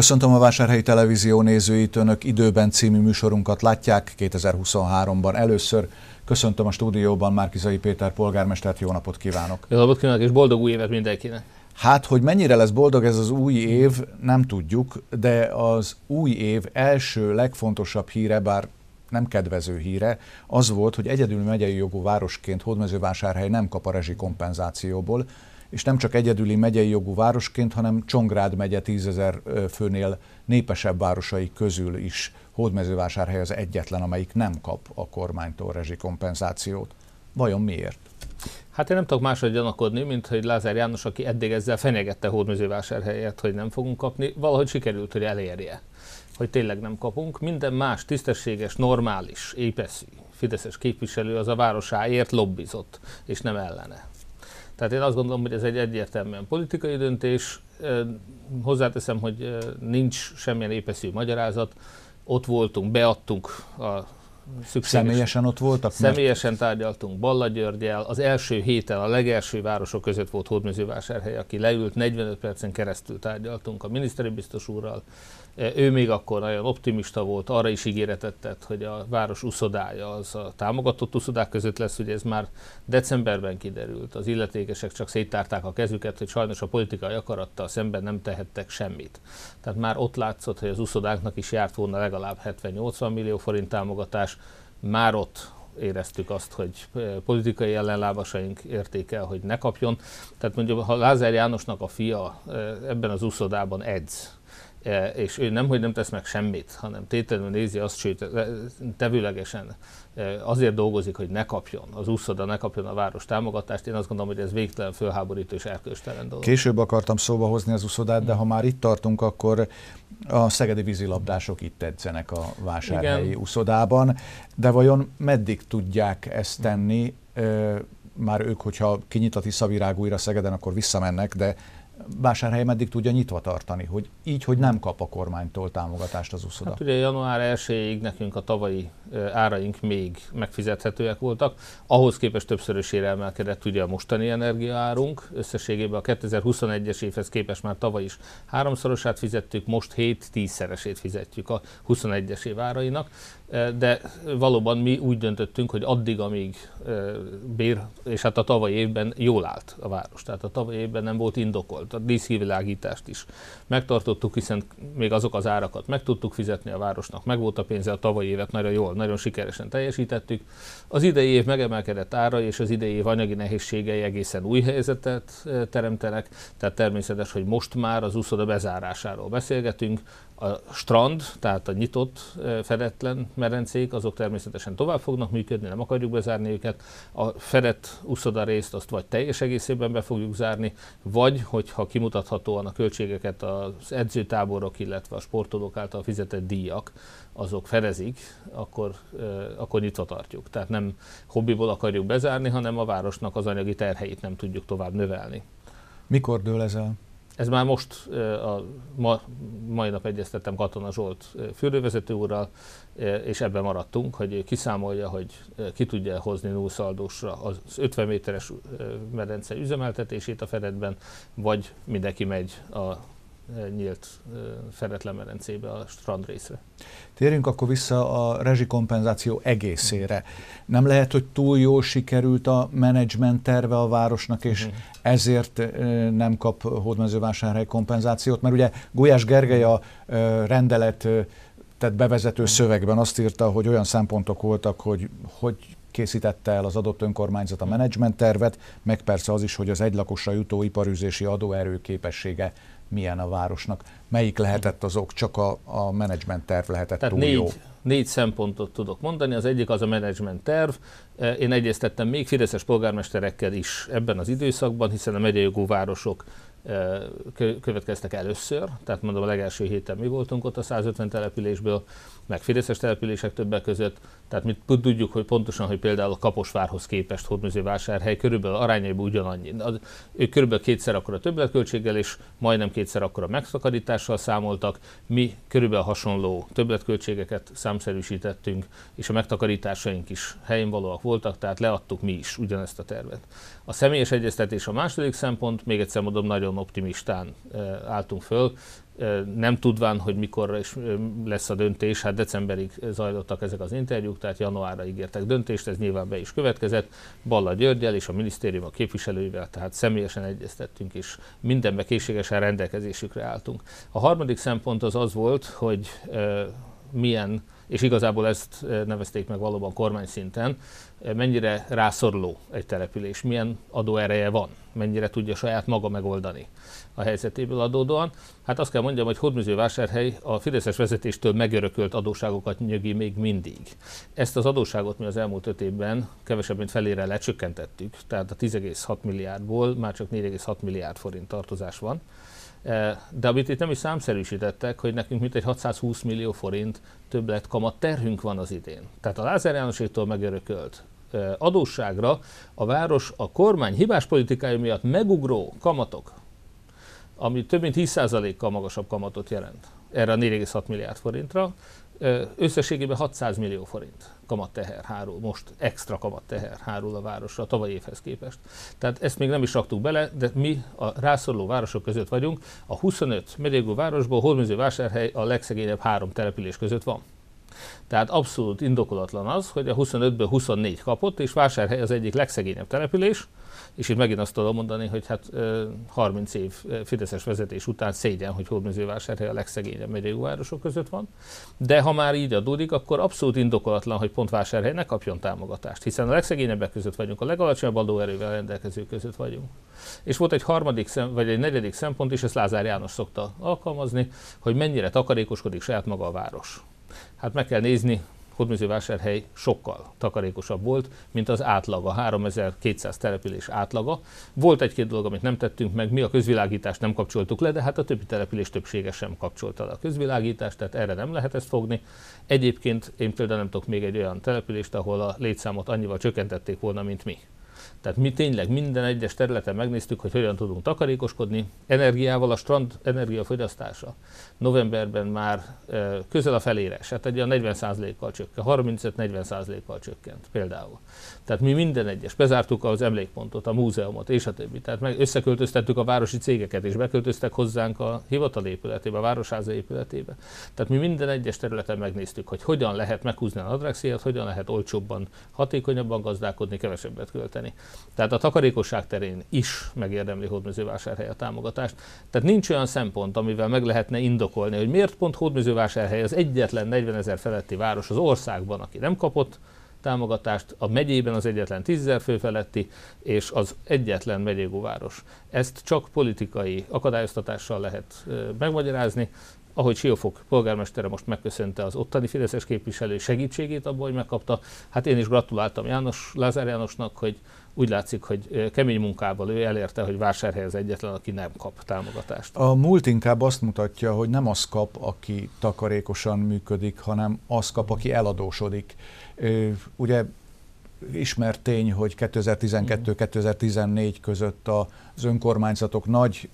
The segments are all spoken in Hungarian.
Köszöntöm a Vásárhelyi Televízió nézőit, Önök időben című műsorunkat látják 2023-ban először. Köszöntöm a stúdióban Márkizai Péter polgármestert, jó napot kívánok! Jó napot kívánok, és boldog új évet mindenkinek! Hát, hogy mennyire lesz boldog ez az új év, nem tudjuk, de az új év első legfontosabb híre, bár nem kedvező híre, az volt, hogy egyedül megyei jogú városként Hódmezővásárhely nem kap a rezsikompenzációból, és nem csak egyedüli megyei jogú városként, hanem Csongrád megye tízezer főnél népesebb városai közül is Hódmezővásárhely az egyetlen, amelyik nem kap a kormánytól rezsikompenzációt. Vajon miért? Hát én nem tudok máshogy gyanakodni, mint hogy Lázár János, aki eddig ezzel fenyegette Hódmezővásárhelyet, hogy nem fogunk kapni, valahogy sikerült, hogy elérje, hogy tényleg nem kapunk. Minden más tisztességes, normális, épeszű, fideszes képviselő az a városáért lobbizott, és nem ellene. Tehát én azt gondolom, hogy ez egy egyértelműen politikai döntés. Hozzáteszem, hogy nincs semmilyen épeszű magyarázat. Ott voltunk, beadtunk a szükséges. Személyesen ott voltak? Személyesen mert... tárgyaltunk Balla Györgyel. Az első héten a legelső városok között volt Hódmezővásárhely, aki leült, 45 percen keresztül tárgyaltunk a miniszteri biztos úrral, ő még akkor nagyon optimista volt, arra is ígéretet tett, hogy a város uszodája az a támogatott uszodák között lesz, ugye ez már decemberben kiderült. Az illetékesek csak széttárták a kezüket, hogy sajnos a politikai akarattal szemben nem tehettek semmit. Tehát már ott látszott, hogy az uszodáknak is járt volna legalább 70-80 millió forint támogatás, már ott éreztük azt, hogy politikai ellenlábasaink értékel, hogy ne kapjon. Tehát mondjuk, ha Lázár Jánosnak a fia ebben az uszodában edz, és ő nem, hogy nem tesz meg semmit, hanem tétlenül nézi azt, sőt, e, tevőlegesen e, azért dolgozik, hogy ne kapjon, az úszoda ne kapjon a város támogatást. Én azt gondolom, hogy ez végtelen fölháborító és erkölcstelen dolog. Később akartam szóba hozni az úszodát, de ha már itt tartunk, akkor a szegedi vízilabdások itt edzenek a vásárhelyi Igen. úszodában. De vajon meddig tudják ezt tenni? Már ők, hogyha kinyit a Tiszavirág újra Szegeden, akkor visszamennek, de vásárhely meddig tudja nyitva tartani, hogy így, hogy nem kap a kormánytól támogatást az uszoda? Hát ugye január 1-ig nekünk a tavalyi áraink még megfizethetőek voltak, ahhoz képest többszörösére emelkedett ugye a mostani energiaárunk, összességében a 2021-es évhez képest már tavaly is háromszorosát fizettük, most 7-10-szeresét fizetjük a 21-es év árainak, de valóban mi úgy döntöttünk, hogy addig, amíg bér, és hát a tavalyi évben jól állt a város, tehát a tavalyi évben nem volt indokolt, a díszkivilágítást is megtartottuk, hiszen még azok az árakat meg tudtuk fizetni a városnak, meg volt a pénze, a tavalyi évet nagyon jól, nagyon sikeresen teljesítettük. Az idei év megemelkedett ára és az idei év anyagi nehézségei egészen új helyzetet teremtenek, tehát természetes, hogy most már az úszoda bezárásáról beszélgetünk, a strand, tehát a nyitott, fedetlen merencék, azok természetesen tovább fognak működni, nem akarjuk bezárni őket. A fedett uszoda részt azt vagy teljes egészében be fogjuk zárni, vagy hogyha kimutathatóan a költségeket az edzőtáborok, illetve a sportolók által fizetett díjak, azok fedezik, akkor, akkor nyitva tartjuk. Tehát nem hobbiból akarjuk bezárni, hanem a városnak az anyagi terheit nem tudjuk tovább növelni. Mikor dől ez el? Ez már most, a ma, mai nap egyeztettem Katona Zsolt fürdővezető úrral, és ebben maradtunk, hogy kiszámolja, hogy ki tudja hozni nullszaldósra az 50 méteres medence üzemeltetését a Fedetben, vagy mindenki megy a nyílt fedetlen medencébe a strandrészre. Térjünk akkor vissza a rezsikompenzáció egészére. Nem lehet, hogy túl jól sikerült a menedzsment terve a városnak, és uh-huh. ezért nem kap hódmezővásárhely kompenzációt, mert ugye Gulyás Gergely a rendelet tehát bevezető szövegben azt írta, hogy olyan szempontok voltak, hogy hogy készítette el az adott önkormányzat a menedzsment tervet, meg persze az is, hogy az egylakosra jutó iparűzési adóerő képessége milyen a városnak. Melyik lehetett az ok? Csak a, a menedzsment terv lehetett Tehát túl négy, jó? Négy szempontot tudok mondani. Az egyik az a menedzsment terv. E, én egyeztettem még fideszes polgármesterekkel is ebben az időszakban, hiszen a megyei jogú városok következtek először, tehát mondom a legelső héten mi voltunk ott a 150 településből, meg fideszes települések többek között, tehát mi tudjuk, hogy pontosan, hogy például a Kaposvárhoz képest Hódműzővásárhely körülbelül arányaiban ugyanannyi. Ők körülbelül kétszer akkora többletköltséggel és majdnem kétszer akkora megszakarítással számoltak. Mi körülbelül hasonló többletköltségeket számszerűsítettünk, és a megtakarításaink is helyén valóak voltak, tehát leadtuk mi is ugyanezt a tervet. A személyes egyeztetés a második szempont, még egyszer mondom, nagyon nagyon optimistán álltunk föl, nem tudván, hogy mikor is lesz a döntés, hát decemberig zajlottak ezek az interjúk, tehát januárra ígértek döntést, ez nyilván be is következett. Balla Györgyel és a minisztérium a képviselőivel, tehát személyesen egyeztettünk, és mindenbe készségesen rendelkezésükre álltunk. A harmadik szempont az az volt, hogy milyen, és igazából ezt nevezték meg valóban kormány szinten, mennyire rászoruló egy település, milyen adóereje van, mennyire tudja saját maga megoldani a helyzetéből adódóan. Hát azt kell mondjam, hogy vásárhely a Fideszes vezetéstől megörökölt adóságokat nyögi még mindig. Ezt az adóságot mi az elmúlt öt évben kevesebb, mint felére lecsökkentettük, tehát a 10,6 milliárdból már csak 4,6 milliárd forint tartozás van. E, de amit itt nem is számszerűsítettek, hogy nekünk mintegy 620 millió forint többlet kamat. Terhünk van az idén. Tehát a Lázár Jánosétól megörökölt e, adósságra a város a kormány hibás politikája miatt megugró kamatok, ami több mint 10%-kal magasabb kamatot jelent. Erre a 4,6 milliárd forintra, összességében 600 millió forint kamatteher hárul, most extra kamatteher hárul a városra a tavalyi évhez képest. Tehát ezt még nem is raktuk bele, de mi a rászoruló városok között vagyunk. A 25 megyégú városból vásárhely a legszegényebb három település között van. Tehát abszolút indokolatlan az, hogy a 25-ből 24 kapott, és Vásárhely az egyik legszegényebb település, és itt megint azt tudom mondani, hogy hát 30 év Fideszes vezetés után szégyen, hogy Hódmezővásárhely a legszegényebb megyei városok között van. De ha már így adódik, akkor abszolút indokolatlan, hogy pont Vásárhely ne kapjon támogatást, hiszen a legszegényebbek között vagyunk, a legalacsonyabb adóerővel rendelkezők között vagyunk. És volt egy harmadik szem, vagy egy negyedik szempont is, ezt Lázár János szokta alkalmazni, hogy mennyire takarékoskodik saját maga a város. Hát meg kell nézni, Hódműzővásárhely sokkal takarékosabb volt, mint az átlaga, 3200 település átlaga. Volt egy-két dolog, amit nem tettünk meg, mi a közvilágítást nem kapcsoltuk le, de hát a többi település többsége sem kapcsolta le a közvilágítást, tehát erre nem lehet ezt fogni. Egyébként én például nem tudok még egy olyan települést, ahol a létszámot annyival csökkentették volna, mint mi. Tehát mi tényleg minden egyes területen megnéztük, hogy hogyan tudunk takarékoskodni. Energiával a strand energiafogyasztása novemberben már közel a felére esett, egy olyan 40%-kal csökkent, 35-40%-kal csökkent például. Tehát mi minden egyes, bezártuk az emlékpontot, a múzeumot és a többi. Tehát meg összeköltöztettük a városi cégeket, és beköltöztek hozzánk a hivatal épületébe, a városháza épületébe. Tehát mi minden egyes területen megnéztük, hogy hogyan lehet meghúzni a nadrágszíjat, hogyan lehet olcsóbban, hatékonyabban gazdálkodni, kevesebbet költeni. Tehát a takarékosság terén is megérdemli Hódmezővásárhely a támogatást. Tehát nincs olyan szempont, amivel meg lehetne indokolni, hogy miért pont Hódmezővásárhely az egyetlen 40 ezer feletti város az országban, aki nem kapott támogatást, a megyében az egyetlen 10 ezer fő feletti, és az egyetlen megyégú város. Ezt csak politikai akadályoztatással lehet megmagyarázni, ahogy Siófok polgármestere most megköszönte az ottani Fideszes képviselő segítségét abban, hogy megkapta, hát én is gratuláltam János, Lázár Jánosnak, hogy úgy látszik, hogy kemény munkával ő elérte, hogy vásárhely az egyetlen, aki nem kap támogatást. A múlt inkább azt mutatja, hogy nem az kap, aki takarékosan működik, hanem az kap, aki eladósodik. Ugye ismert tény, hogy 2012-2014 között az önkormányzatok nagy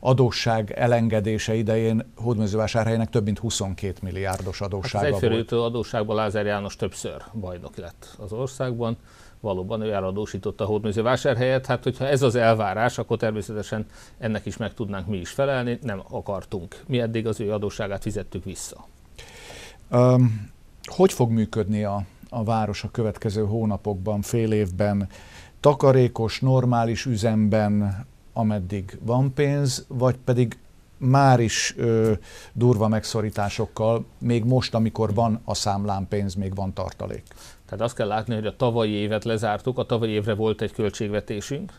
adósság elengedése idején Hódmezővásárhelynek több mint 22 milliárdos adóssága hát az volt. Az adósságban Lázár János többször bajnok lett az országban. Valóban ő eladósította a Hódmezővásárhelyet. Hát, hogyha ez az elvárás, akkor természetesen ennek is meg tudnánk mi is felelni. Nem akartunk. Mi eddig az ő adósságát fizettük vissza. Um, hogy fog működni a, a város a következő hónapokban, fél évben? Takarékos, normális üzemben, ameddig van pénz, vagy pedig már is ö, durva megszorításokkal, még most, amikor van a számlán pénz, még van tartalék. Tehát azt kell látni, hogy a tavalyi évet lezártuk, a tavalyi évre volt egy költségvetésünk,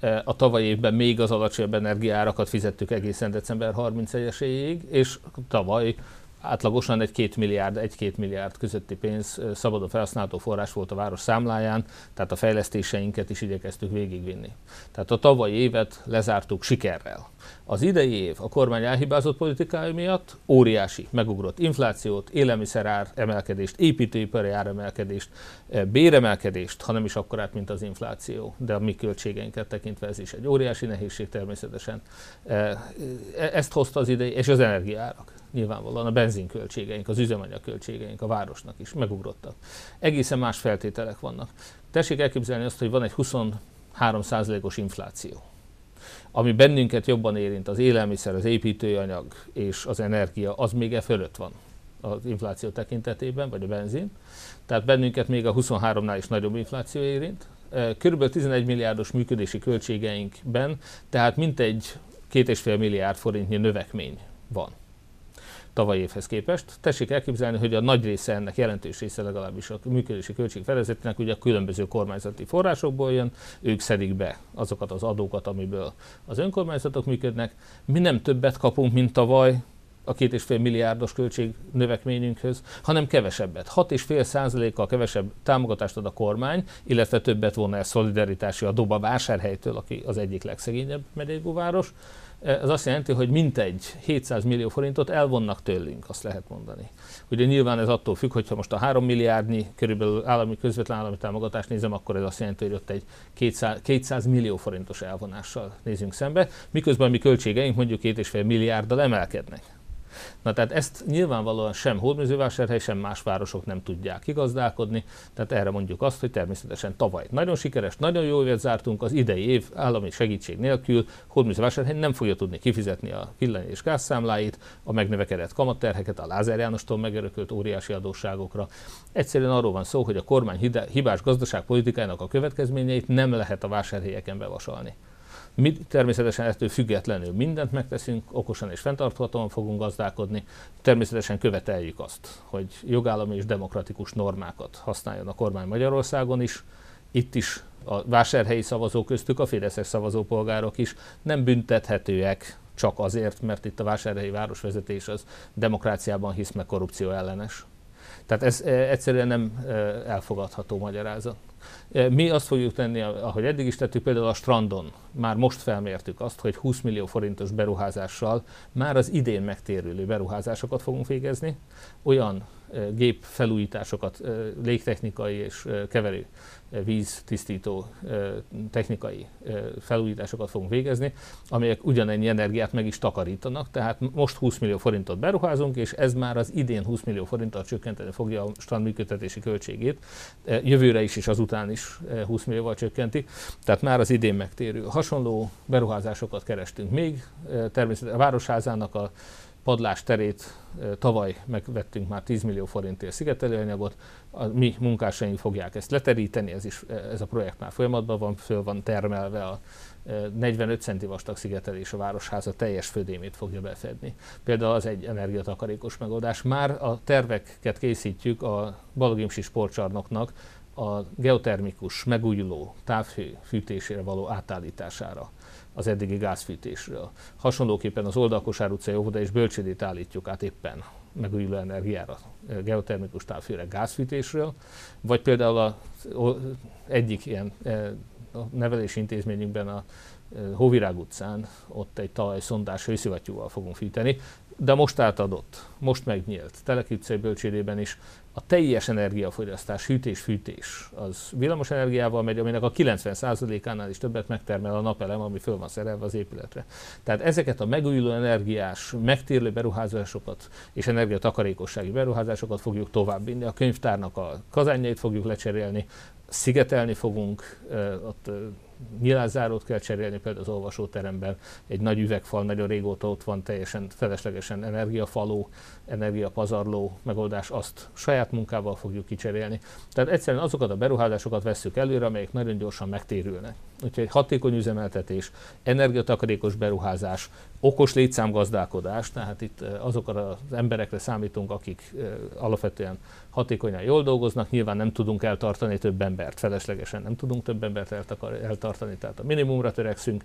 e, a tavalyi évben még az alacsonyabb energiárakat fizettük egészen december 31-éig, és tavaly átlagosan egy két milliárd, egy-két milliárd közötti pénz szabadon felhasználható forrás volt a város számláján, tehát a fejlesztéseinket is igyekeztük végigvinni. Tehát a tavalyi évet lezártuk sikerrel. Az idei év a kormány elhibázott politikája miatt óriási megugrott inflációt, élelmiszerár emelkedést, építőipari áremelkedést, béremelkedést, hanem is akkorát, mint az infláció, de a mi költségeinket tekintve ez is egy óriási nehézség természetesen. E, ezt hozta az idei, és az energiárak nyilvánvalóan a benzinköltségeink, az üzemanyagköltségeink a városnak is megugrottak. Egészen más feltételek vannak. Tessék elképzelni azt, hogy van egy 23%-os infláció. Ami bennünket jobban érint, az élelmiszer, az építőanyag és az energia, az még e fölött van az infláció tekintetében, vagy a benzin. Tehát bennünket még a 23-nál is nagyobb infláció érint. Körülbelül 11 milliárdos működési költségeinkben, tehát mintegy két és fél milliárd forintnyi növekmény van tavaly évhez képest. Tessék elképzelni, hogy a nagy része ennek, jelentős része legalábbis a működési költségfedezetnek ugye a különböző kormányzati forrásokból jön, ők szedik be azokat az adókat, amiből az önkormányzatok működnek. Mi nem többet kapunk, mint tavaly, a két és fél milliárdos költség növekményünkhöz, hanem kevesebbet. 6,5 százalékkal kevesebb támogatást ad a kormány, illetve többet volna el szolidaritási adóba vásárhelytől, aki az egyik legszegényebb megyégúváros, ez azt jelenti, hogy mintegy 700 millió forintot elvonnak tőlünk, azt lehet mondani. Ugye nyilván ez attól függ, hogyha most a 3 milliárdnyi körülbelül állami közvetlen állami támogatást nézem, akkor ez azt jelenti, hogy ott egy 200, 200 millió forintos elvonással nézünk szembe, miközben mi költségeink mondjuk 2,5 milliárddal emelkednek. Na tehát ezt nyilvánvalóan sem Hódműzővásárhely, sem más városok nem tudják kigazdálkodni, tehát erre mondjuk azt, hogy természetesen tavaly nagyon sikeres, nagyon jó évet zártunk, az idei év állami segítség nélkül Hódműzővásárhely nem fogja tudni kifizetni a villany és gázszámláit, a megnövekedett kamatterheket, a Lázár Jánostól megörökölt óriási adósságokra. Egyszerűen arról van szó, hogy a kormány hibás gazdaságpolitikájának a következményeit nem lehet a vásárhelyeken bevasalni. Mi természetesen ettől függetlenül mindent megteszünk, okosan és fenntarthatóan fogunk gazdálkodni. Természetesen követeljük azt, hogy jogállami és demokratikus normákat használjon a kormány Magyarországon is. Itt is a vásárhelyi szavazók köztük a fideszes szavazópolgárok is nem büntethetőek csak azért, mert itt a vásárhelyi városvezetés az demokráciában hisz meg korrupció ellenes. Tehát ez eh, egyszerűen nem eh, elfogadható magyarázat. Mi azt fogjuk tenni, ahogy eddig is tettük, például a strandon. Már most felmértük azt, hogy 20 millió forintos beruházással már az idén megtérülő beruházásokat fogunk végezni. Olyan gép felújításokat, légtechnikai és keverő víztisztító technikai felújításokat fogunk végezni, amelyek ugyanennyi energiát meg is takarítanak, tehát most 20 millió forintot beruházunk, és ez már az idén 20 millió forinttal csökkenteni fogja a strand működtetési költségét, jövőre is és azután is 20 millióval csökkenti, tehát már az idén megtérő. Hasonló beruházásokat kerestünk még, természetesen a Városházának a padlás terét tavaly megvettünk már 10 millió forintért szigetelőanyagot, a mi munkásaink fogják ezt leteríteni, ez, is, ez a projekt már folyamatban van, föl van termelve a 45 centi vastag szigetelés a városháza teljes födémét fogja befedni. Például az egy energiatakarékos megoldás. Már a terveket készítjük a Balogimsi sportcsarnoknak a geotermikus, megújuló távhő fűtésére való átállítására az eddigi gázfűtésről. Hasonlóképpen az Oldalkosár utcai óvoda és bölcsődét állítjuk át éppen megújuló energiára, geotermikus távfőre gázfűtésről, vagy például a, egyik ilyen e, nevelési intézményünkben a e, Hóvirág utcán, ott egy talajszondás hőszivattyúval fogunk fűteni, de most átadott, most megnyílt. Teleki utcai bölcsődében is a teljes energiafogyasztás, hűtés-fűtés, az villamos energiával megy, aminek a 90%-ánál is többet megtermel a napelem, ami föl van szerelve az épületre. Tehát ezeket a megújuló energiás, megtérlő beruházásokat és energiatakarékossági beruházásokat fogjuk továbbvinni. A könyvtárnak a kazányait fogjuk lecserélni, szigetelni fogunk, ott nyilázárót kell cserélni például az olvasóteremben, egy nagy üvegfal nagyon régóta ott van, teljesen feleslegesen energiafaló, energiapazarló megoldás, azt saját munkával fogjuk kicserélni. Tehát egyszerűen azokat a beruházásokat vesszük előre, amelyek nagyon gyorsan megtérülnek. Úgyhogy hatékony üzemeltetés, energiatakarékos beruházás, okos létszámgazdálkodás, tehát itt azokra az emberekre számítunk, akik alapvetően hatékonyan jól dolgoznak, nyilván nem tudunk eltartani több embert, feleslegesen nem tudunk több embert eltartani, tehát a minimumra törekszünk,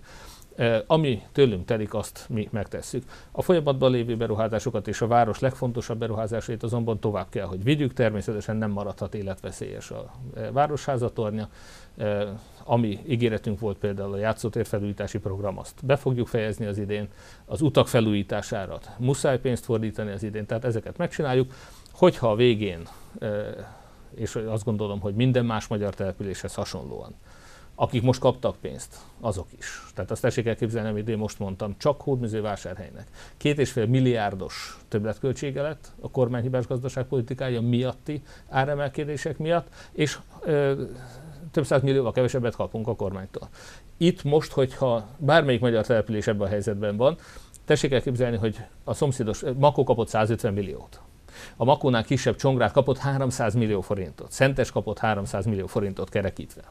ami tőlünk telik, azt mi megtesszük. A folyamatban lévő beruházásokat és a város legfontosabb beruházásait azonban tovább kell, hogy vigyük, természetesen nem maradhat életveszélyes a városházatornya, ami ígéretünk volt például a játszótér felújítási program, azt be fogjuk fejezni az idén, az utak felújítására muszáj pénzt fordítani az idén, tehát ezeket megcsináljuk, hogyha a végén, és azt gondolom, hogy minden más magyar településhez hasonlóan, akik most kaptak pénzt, azok is. Tehát azt tessék elképzelni, amit én most mondtam, csak hódműzővásárhelynek. Két és fél milliárdos többletköltsége lett a kormányhibás gazdaságpolitikája miatti áremelkedések miatt, és ö, több száz millióval kevesebbet kapunk a kormánytól. Itt most, hogyha bármelyik magyar település ebben a helyzetben van, tessék elképzelni, hogy a szomszédos Makó kapott 150 milliót. A Makónál kisebb Csongrát kapott 300 millió forintot, Szentes kapott 300 millió forintot kerekítve.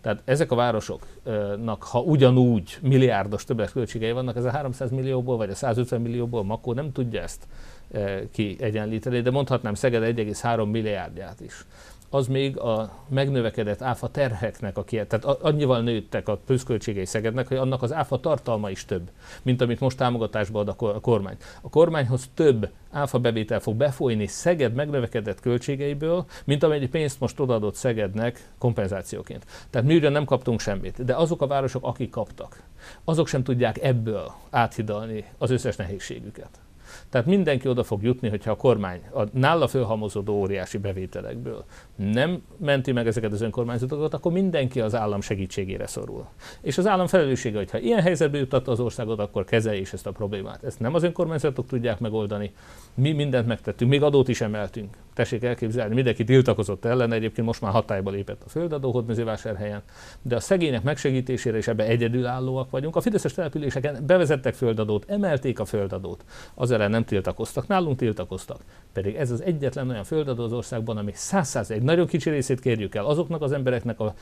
Tehát ezek a városoknak, ha ugyanúgy milliárdos többletköltségei vannak, ez a 300 millióból vagy a 150 millióból Makó nem tudja ezt eh, kiegyenlíteni, de mondhatnám Szeged 1,3 milliárdját is az még a megnövekedett áfa terheknek a kiet, tehát annyival nőttek a pluszköltségei Szegednek, hogy annak az áfa tartalma is több, mint amit most támogatásba ad a kormány. A kormányhoz több áfa bevétel fog befolyni Szeged megnövekedett költségeiből, mint amennyi pénzt most odaadott Szegednek kompenzációként. Tehát mi nem kaptunk semmit, de azok a városok, akik kaptak, azok sem tudják ebből áthidalni az összes nehézségüket. Tehát mindenki oda fog jutni, hogyha a kormány a nála fölhamozódó óriási bevételekből nem menti meg ezeket az önkormányzatokat, akkor mindenki az állam segítségére szorul. És az állam felelőssége, hogyha ilyen helyzetbe jutatta az országot, akkor kezelje is ezt a problémát. Ezt nem az önkormányzatok tudják megoldani. Mi mindent megtettünk, még adót is emeltünk. Tessék elképzelni, mindenki tiltakozott ellen, egyébként most már hatályba lépett a földadó Hódmezővásárhelyen, de a szegények megsegítésére is ebbe egyedülállóak vagyunk. A fideszes településeken bevezettek földadót, emelték a földadót, az ellen nem tiltakoztak, nálunk tiltakoztak. Pedig ez az egyetlen olyan földadó az országban, ami száz egy nagyon kicsi részét kérjük el azoknak az embereknek a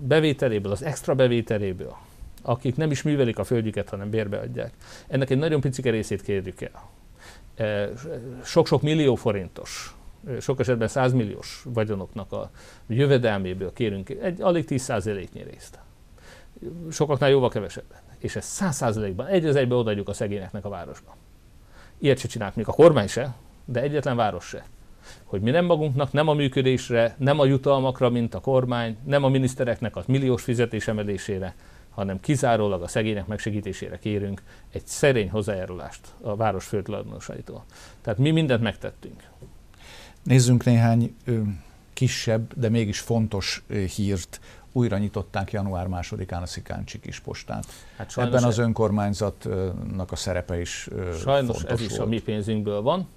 bevételéből, az extra bevételéből, akik nem is művelik a földjüket, hanem bérbe adják. Ennek egy nagyon picike részét kérjük el. Sok-sok millió forintos, sok esetben százmilliós vagyonoknak a jövedelméből kérünk egy alig 10%-nyi részt. Sokaknál jóval kevesebben. És ezt 100%-ban egy az egybe odaadjuk a szegényeknek a városba. Ilyet se csinált még a kormány se, de egyetlen város se. Hogy mi nem magunknak, nem a működésre, nem a jutalmakra, mint a kormány, nem a minisztereknek a milliós fizetés emelésére, hanem kizárólag a szegények megsegítésére kérünk egy szerény hozzájárulást a város főtulajdonosaitól. Tehát mi mindent megtettünk. Nézzünk néhány ö, kisebb, de mégis fontos ö, hírt újra nyitották január másodikán a Szikáncsi postát. Hát Ebben az önkormányzatnak a szerepe is Sajnos ez is a mi pénzünkből van.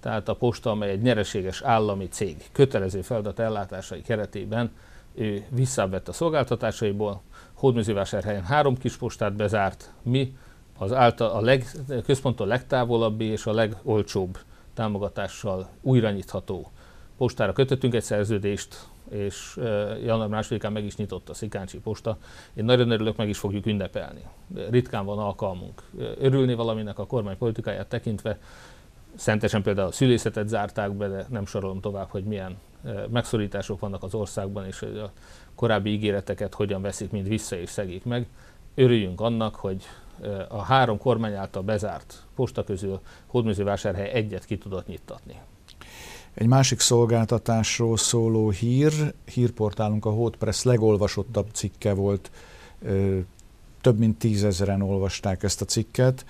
Tehát a posta, amely egy nyereséges állami cég, kötelező feladat ellátásai keretében ő visszavett a szolgáltatásaiból, Hódműzővásárhelyen három kis postát bezárt, mi az által a leg, központtól legtávolabbi és a legolcsóbb támogatással újra nyitható postára kötöttünk egy szerződést, és január másodikán meg is nyitott a Szikáncsi posta. Én nagyon örülök, meg is fogjuk ünnepelni. Ritkán van alkalmunk örülni valaminek a kormány politikáját tekintve. Szentesen például a szülészetet zárták be, de nem sorolom tovább, hogy milyen megszorítások vannak az országban, és hogy a korábbi ígéreteket hogyan veszik mind vissza és szegik meg. Örüljünk annak, hogy a három kormány által bezárt posta közül Hódműzővásárhely egyet ki tudott nyittatni. Egy másik szolgáltatásról szóló hír, hírportálunk a Hotpress legolvasottabb cikke volt, több mint tízezeren olvasták ezt a cikket.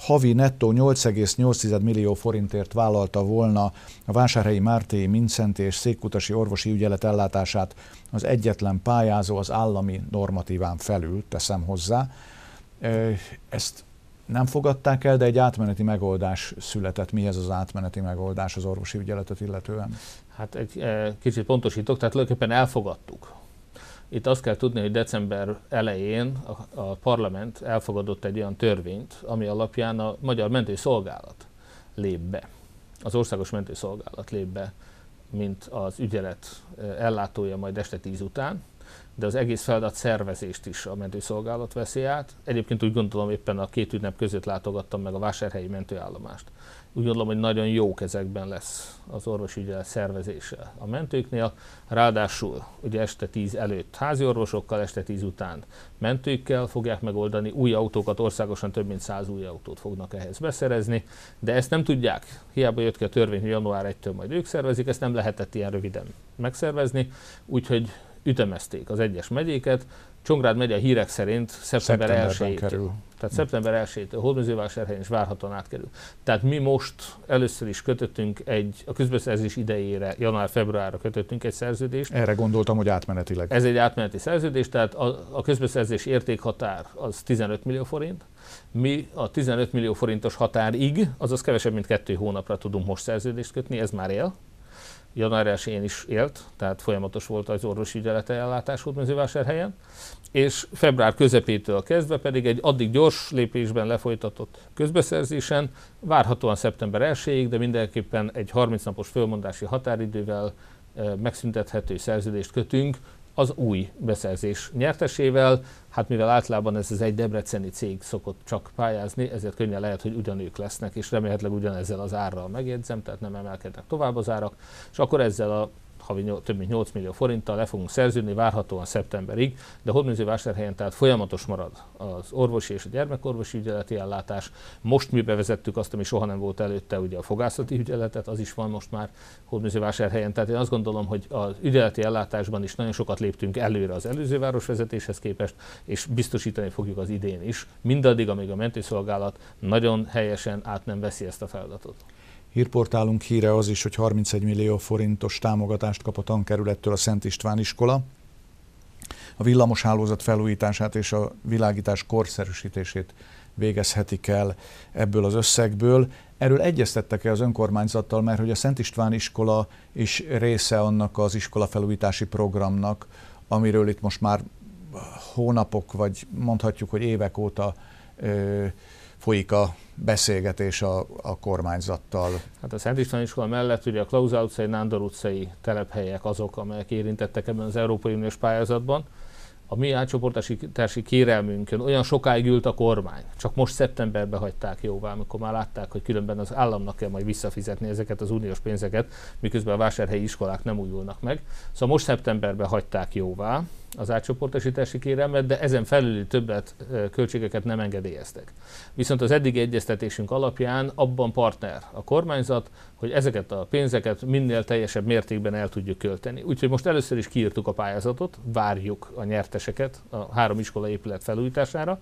Havi nettó 8,8 millió forintért vállalta volna a Vásárhelyi Márté Mincenti és Székkutasi orvosi ügyelet ellátását az egyetlen pályázó az állami normatíván felül, teszem hozzá. Ezt nem fogadták el, de egy átmeneti megoldás született. Mi ez az átmeneti megoldás az orvosi ügyeletet illetően? Hát egy kicsit pontosítok, tehát tulajdonképpen elfogadtuk. Itt azt kell tudni, hogy december elején a, a parlament elfogadott egy olyan törvényt, ami alapján a Magyar Mentőszolgálat lép be. Az Országos Mentőszolgálat lép be, mint az ügyelet e, ellátója majd este tíz után, de az egész feladat szervezést is a mentőszolgálat veszi át. Egyébként úgy gondolom, éppen a két ünnep között látogattam meg a vásárhelyi mentőállomást. Úgy gondolom, hogy nagyon jó kezekben lesz az orvosügyelet szervezése a mentőknél. Ráadásul ugye este 10 előtt házi orvosokkal, este 10 után mentőkkel fogják megoldani, új autókat, országosan több mint 100 új autót fognak ehhez beszerezni, de ezt nem tudják. Hiába jött ki a törvény, hogy január 1-től majd ők szervezik, ezt nem lehetett ilyen röviden megszervezni, úgyhogy ütemezték az egyes megyéket. Csongrád megye hírek szerint szeptember 1 kerül. Tehát szeptember 1-től Hódmezővásárhelyen is várhatóan átkerül. Tehát mi most először is kötöttünk egy, a közbeszerzés idejére, január-februárra kötöttünk egy szerződést. Erre gondoltam, hogy átmenetileg. Ez egy átmeneti szerződés, tehát a, a közbeszerzés értékhatár az 15 millió forint. Mi a 15 millió forintos határig, azaz kevesebb, mint kettő hónapra tudunk most szerződést kötni, ez már él január 1 is élt, tehát folyamatos volt az orvosi ügyelete ellátás Hódmezővásárhelyen, és február közepétől kezdve pedig egy addig gyors lépésben lefolytatott közbeszerzésen, várhatóan szeptember 1-ig, de mindenképpen egy 30 napos fölmondási határidővel megszüntethető szerződést kötünk az új beszerzés nyertesével. Hát mivel általában ez az egy debreceni cég szokott csak pályázni, ezért könnyen lehet, hogy ugyanők lesznek, és remélhetőleg ugyanezzel az árral megjegyzem, tehát nem emelkednek tovább az árak, és akkor ezzel a havi több mint 8 millió forinttal le fogunk szerződni, várhatóan szeptemberig, de Hódműzővásárhelyen tehát folyamatos marad az orvosi és a gyermekorvosi ügyeleti ellátás. Most mi bevezettük azt, ami soha nem volt előtte, ugye a fogászati ügyeletet, az is van most már Hódműzővásárhelyen. Tehát én azt gondolom, hogy az ügyeleti ellátásban is nagyon sokat léptünk előre az előző városvezetéshez képest, és biztosítani fogjuk az idén is, mindaddig, amíg a mentőszolgálat nagyon helyesen át nem veszi ezt a feladatot. Hírportálunk híre az is, hogy 31 millió forintos támogatást kap a tankerülettől a Szent István iskola. A villamos hálózat felújítását és a világítás korszerűsítését végezhetik el ebből az összegből. Erről egyeztettek-e az önkormányzattal, mert hogy a Szent István iskola is része annak az iskola felújítási programnak, amiről itt most már hónapok, vagy mondhatjuk, hogy évek óta ö, folyik a beszélgetés a, a kormányzattal. Hát a Szent István iskola mellett ugye a Klauzál utcai, Nándor utcai telephelyek azok, amelyek érintettek ebben az Európai Uniós pályázatban. A mi átcsoportosítási kérelmünkön olyan sokáig ült a kormány, csak most szeptemberben hagyták jóvá, amikor már látták, hogy különben az államnak kell majd visszafizetni ezeket az uniós pénzeket, miközben a vásárhelyi iskolák nem újulnak meg. Szóval most szeptemberben hagyták jóvá, az átcsoportosítási kérelmet, de ezen felüli többet költségeket nem engedélyeztek. Viszont az eddigi egyeztetésünk alapján abban partner a kormányzat, hogy ezeket a pénzeket minél teljesebb mértékben el tudjuk költeni. Úgyhogy most először is kiírtuk a pályázatot, várjuk a nyerteseket a három iskola épület felújítására,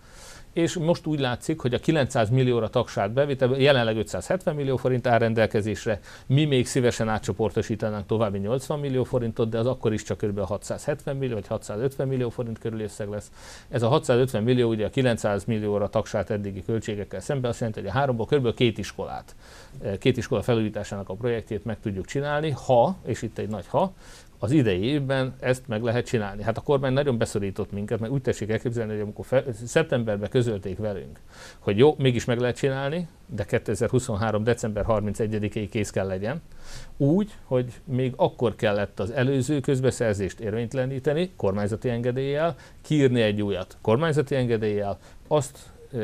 és most úgy látszik, hogy a 900 millióra tagság bevétel, jelenleg 570 millió forint áll rendelkezésre, mi még szívesen átcsoportosítanánk további 80 millió forintot, de az akkor is csak kb. 670 millió vagy 650 millió forint körül összeg lesz. Ez a 650 millió ugye a 900 millióra tagsált eddigi költségekkel szemben azt jelenti, hogy a háromból kb. két iskolát, két iskola felújításának a projektjét meg tudjuk csinálni, ha, és itt egy nagy ha, az idei évben ezt meg lehet csinálni. Hát a kormány nagyon beszorított minket, mert úgy tessék elképzelni, hogy amikor fe, szeptemberben közölték velünk, hogy jó, mégis meg lehet csinálni, de 2023. december 31-ig kész kell legyen, úgy, hogy még akkor kellett az előző közbeszerzést érvényteleníteni kormányzati engedéllyel, kiírni egy újat kormányzati engedéllyel, azt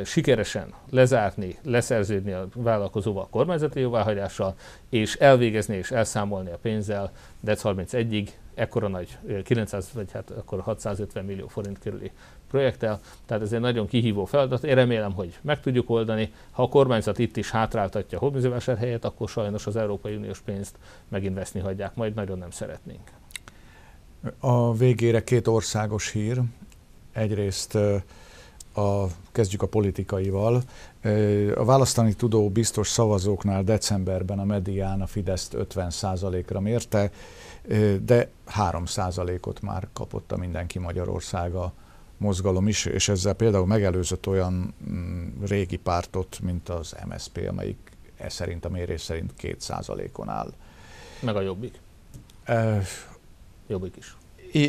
sikeresen lezárni, leszerződni a vállalkozóval a kormányzati jóváhagyással, és elvégezni és elszámolni a pénzzel DEC 31-ig, ekkora nagy 900 vagy hát akkor 650 millió forint körüli projekttel, tehát ez egy nagyon kihívó feladat. Én remélem, hogy meg tudjuk oldani. Ha a kormányzat itt is hátráltatja a helyet, akkor sajnos az Európai Uniós pénzt megint veszni hagyják, majd nagyon nem szeretnénk. A végére két országos hír. Egyrészt a, kezdjük a politikaival. A választani tudó biztos szavazóknál decemberben a medián a Fideszt 50%-ra mérte, de 3%-ot már kapott a Mindenki Magyarországa mozgalom is, és ezzel például megelőzött olyan mm, régi pártot, mint az MSP, amelyik e szerint a mérés szerint 2%-on áll. Meg a Jobbik. E, jobbik is.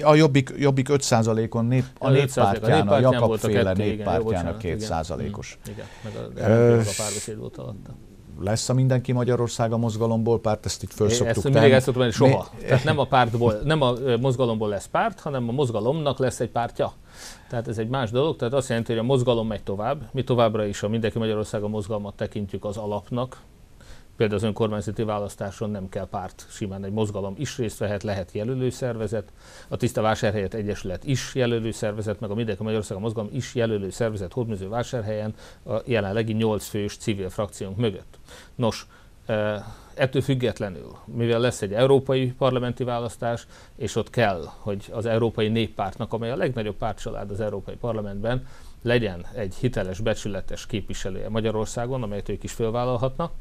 A Jobbik, Jobbik 5%-on nép, a, a néppártján, a, a Jakab féle néppártján a 2%-os. Igen, meg a, a párbeszéd volt alatta lesz a Mindenki Magyarország a mozgalomból párt, ezt itt föl szoktuk Ezt mindig ezt szoktuk soha. Mi? Tehát nem a, pártból, nem a mozgalomból lesz párt, hanem a mozgalomnak lesz egy pártja. Tehát ez egy más dolog, tehát azt jelenti, hogy a mozgalom megy tovább. Mi továbbra is a Mindenki Magyarország a mozgalmat tekintjük az alapnak, Például az önkormányzati választáson nem kell párt, simán egy mozgalom is részt vehet, lehet jelölő szervezet, a Tiszta Vásárhelyet Egyesület is jelölő szervezet, meg a Mindenki Magyarország a mozgalom is jelölő szervezet Hódműző Vásárhelyen a jelenlegi 8 fős civil frakciónk mögött. Nos, ettől függetlenül, mivel lesz egy európai parlamenti választás, és ott kell, hogy az Európai Néppártnak, amely a legnagyobb pártcsalád az Európai Parlamentben, legyen egy hiteles, becsületes képviselője Magyarországon, amelyet ők is fölvállalhatnak.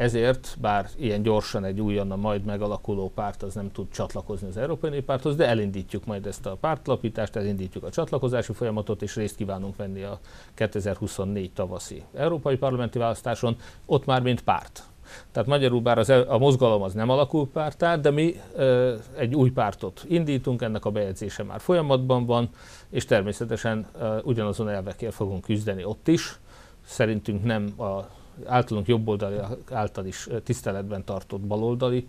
Ezért, bár ilyen gyorsan egy újonnan majd megalakuló párt az nem tud csatlakozni az Európai Néppárthoz, de elindítjuk majd ezt a pártlapítást, elindítjuk a csatlakozási folyamatot, és részt kívánunk venni a 2024 tavaszi Európai Parlamenti Választáson, ott már mint párt. Tehát magyarul bár az, a mozgalom az nem alakul pártá, de mi ö, egy új pártot indítunk, ennek a bejegyzése már folyamatban van, és természetesen ö, ugyanazon elvekért fogunk küzdeni ott is. Szerintünk nem a általunk jobboldali által is tiszteletben tartott baloldali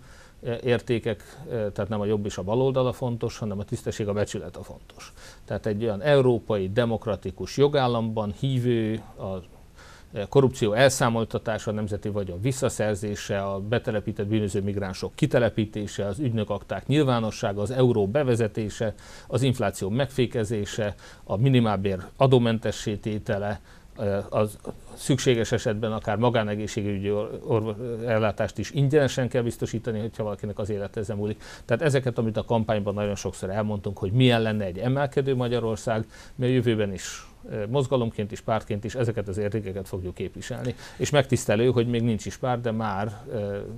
értékek, tehát nem a jobb és a baloldal a fontos, hanem a tisztesség, a becsület a fontos. Tehát egy olyan európai, demokratikus jogállamban hívő, a korrupció elszámoltatása, a nemzeti vagyon visszaszerzése, a betelepített bűnöző migránsok kitelepítése, az ügynökakták nyilvánossága, az euró bevezetése, az infláció megfékezése, a minimálbér adómentessé tétele, az szükséges esetben akár magánegészségügyi ellátást is ingyenesen kell biztosítani, hogyha valakinek az élet ezen múlik. Tehát ezeket, amit a kampányban nagyon sokszor elmondtunk, hogy milyen lenne egy emelkedő Magyarország, mi a jövőben is mozgalomként is, pártként is ezeket az értékeket fogjuk képviselni. És megtisztelő, hogy még nincs is párt, de már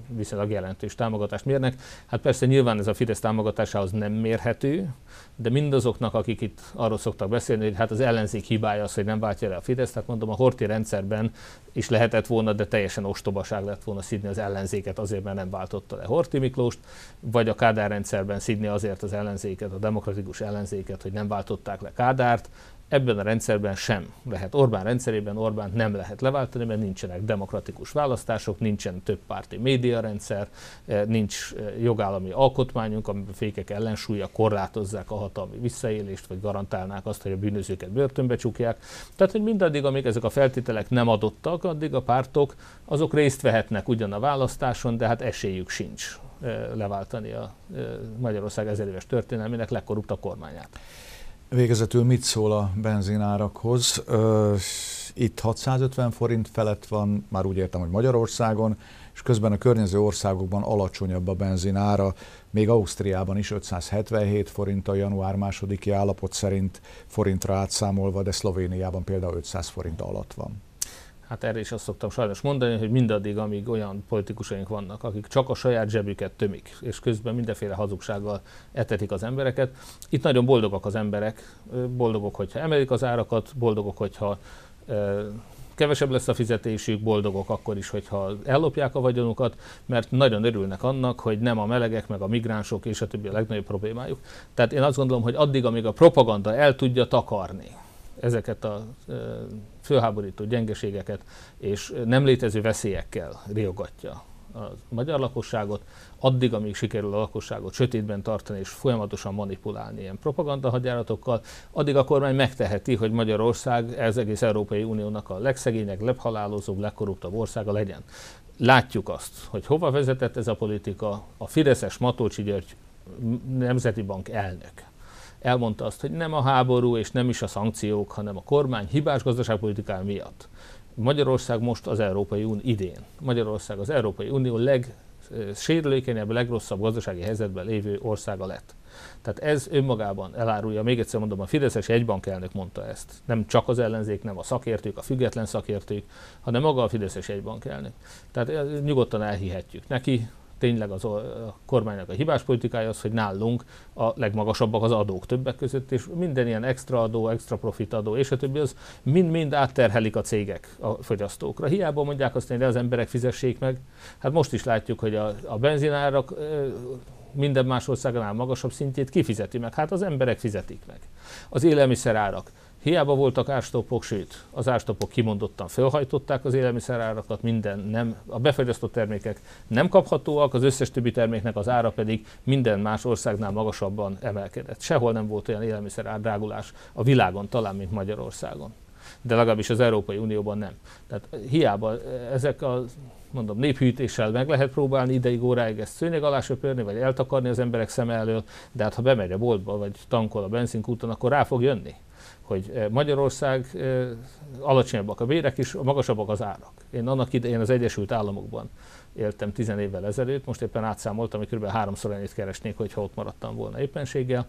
viszonylag jelentős támogatást mérnek. Hát persze nyilván ez a Fidesz támogatásához nem mérhető, de mindazoknak, akik itt arról szoktak beszélni, hogy hát az ellenzék hibája az, hogy nem váltja le a Fidesz, tehát mondom, a Horti rendszerben is lehetett volna, de teljesen ostobaság lett volna szidni az ellenzéket azért, mert nem váltotta le Horti Miklóst, vagy a Kádár rendszerben szidni azért az ellenzéket, a demokratikus ellenzéket, hogy nem váltották le Kádárt, Ebben a rendszerben sem lehet. Orbán rendszerében Orbán nem lehet leváltani, mert nincsenek demokratikus választások, nincsen több párti médiarendszer, eh, nincs eh, jogállami alkotmányunk, amiben fékek ellensúlya korlátozzák a hatalmi visszaélést, vagy garantálnák azt, hogy a bűnözőket börtönbe csukják. Tehát, hogy mindaddig, amíg ezek a feltételek nem adottak, addig a pártok azok részt vehetnek ugyan a választáson, de hát esélyük sincs leváltani a Magyarország ezer éves történelmének legkorruptabb kormányát. Végezetül mit szól a benzinárakhoz? Itt 650 forint felett van, már úgy értem, hogy Magyarországon, és közben a környező országokban alacsonyabb a benzinára, még Ausztriában is 577 forint a január másodiki állapot szerint forintra átszámolva, de Szlovéniában például 500 forint alatt van. Hát erre is azt szoktam sajnos mondani, hogy mindaddig, amíg olyan politikusaink vannak, akik csak a saját zsebüket tömik, és közben mindenféle hazugsággal etetik az embereket. Itt nagyon boldogak az emberek, boldogok, hogyha emelik az árakat, boldogok, hogyha kevesebb lesz a fizetésük, boldogok akkor is, hogyha ellopják a vagyonukat, mert nagyon örülnek annak, hogy nem a melegek, meg a migránsok és a többi a legnagyobb problémájuk. Tehát én azt gondolom, hogy addig, amíg a propaganda el tudja takarni ezeket a fölháborító gyengeségeket és nem létező veszélyekkel riogatja a magyar lakosságot, addig, amíg sikerül a lakosságot sötétben tartani és folyamatosan manipulálni ilyen propagandahagyjáratokkal, addig a kormány megteheti, hogy Magyarország ez egész Európai Uniónak a legszegényebb, leghalálozóbb, legkorruptabb országa legyen. Látjuk azt, hogy hova vezetett ez a politika. A Fideszes Matolcsi György Nemzeti Bank elnök elmondta azt, hogy nem a háború és nem is a szankciók, hanem a kormány hibás gazdaságpolitikája miatt. Magyarország most az Európai Unió idén. Magyarország az Európai Unió legsérülékenyebb, legrosszabb gazdasági helyzetben lévő országa lett. Tehát ez önmagában elárulja, még egyszer mondom, a Fideszes egybankelnök mondta ezt. Nem csak az ellenzék, nem a szakértők, a független szakértők, hanem maga a Fideszes egybankelnök. Tehát nyugodtan elhihetjük neki, tényleg az a kormánynak a hibás politikája az, hogy nálunk a legmagasabbak az adók többek között, és minden ilyen extra adó, extra profit adó, és a többi az mind-mind átterhelik a cégek a fogyasztókra. Hiába mondják azt, hogy az emberek fizessék meg. Hát most is látjuk, hogy a, a benzinárak minden más országnál magasabb szintjét kifizeti meg. Hát az emberek fizetik meg. Az élelmiszerárak Hiába voltak árstopok, sőt, az árstopok kimondottan felhajtották az élelmiszerárakat, minden nem, a befagyasztott termékek nem kaphatóak, az összes többi terméknek az ára pedig minden más országnál magasabban emelkedett. Sehol nem volt olyan élelmiszer árdrágulás a világon, talán, mint Magyarországon. De legalábbis az Európai Unióban nem. Tehát hiába ezek a mondom, néphűítéssel meg lehet próbálni ideig, óráig ezt szőnyeg alá söpörni, vagy eltakarni az emberek szem elől, de hát ha bemegy a boltba, vagy tankol a benzinkúton, akkor rá fog jönni hogy eh, Magyarország eh, alacsonyabbak a bérek és magasabbak az árak. Én annak idején az Egyesült Államokban éltem 10 évvel ezelőtt, most éppen átszámoltam, hogy kb. háromszor ennyit keresnék, hogyha ott maradtam volna éppenséggel.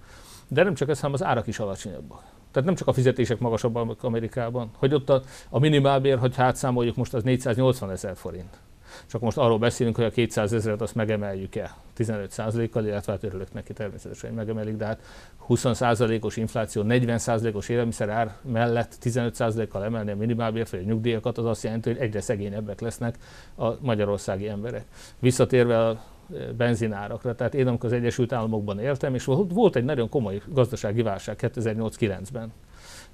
De nem csak ez, hanem az árak is alacsonyabbak. Tehát nem csak a fizetések magasabbak Amerikában, hogy ott a, a minimálbér, hogy átszámoljuk most, az 480 ezer forint. Csak most arról beszélünk, hogy a 200 ezeret azt megemeljük-e 15%-kal, illetve hát örülök neki természetesen, hogy megemelik, de hát 20%-os infláció, 40%-os élelmiszerár mellett 15%-kal emelni a minimálbért vagy a nyugdíjakat, az azt jelenti, hogy egyre szegényebbek lesznek a magyarországi emberek. Visszatérve a benzinárakra. Tehát én amikor az Egyesült Államokban éltem, és volt egy nagyon komoly gazdasági válság 2008-9-ben.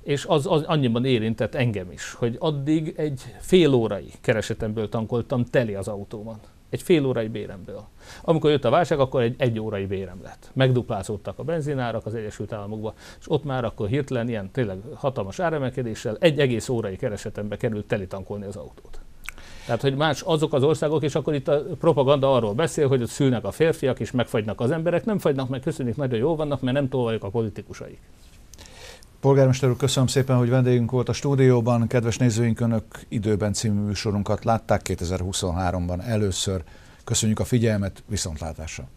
És az, az annyiban érintett engem is, hogy addig egy fél órai keresetemből tankoltam teli az autómat. Egy fél órai béremből. Amikor jött a válság, akkor egy egy órai bérem lett. Megduplázódtak a benzinárak az Egyesült Államokban, és ott már akkor hirtelen ilyen tényleg hatalmas áremelkedéssel egy egész órai keresetembe került teli tankolni az autót. Tehát, hogy más azok az országok, és akkor itt a propaganda arról beszél, hogy ott szülnek a férfiak, és megfagynak az emberek. Nem fagynak meg, köszönjük, nagyon jó vannak, mert nem tolvajok a politikusaik. Polgármester úr, köszönöm szépen, hogy vendégünk volt a stúdióban. Kedves nézőink, Önök időben című műsorunkat látták 2023-ban először. Köszönjük a figyelmet, viszontlátásra!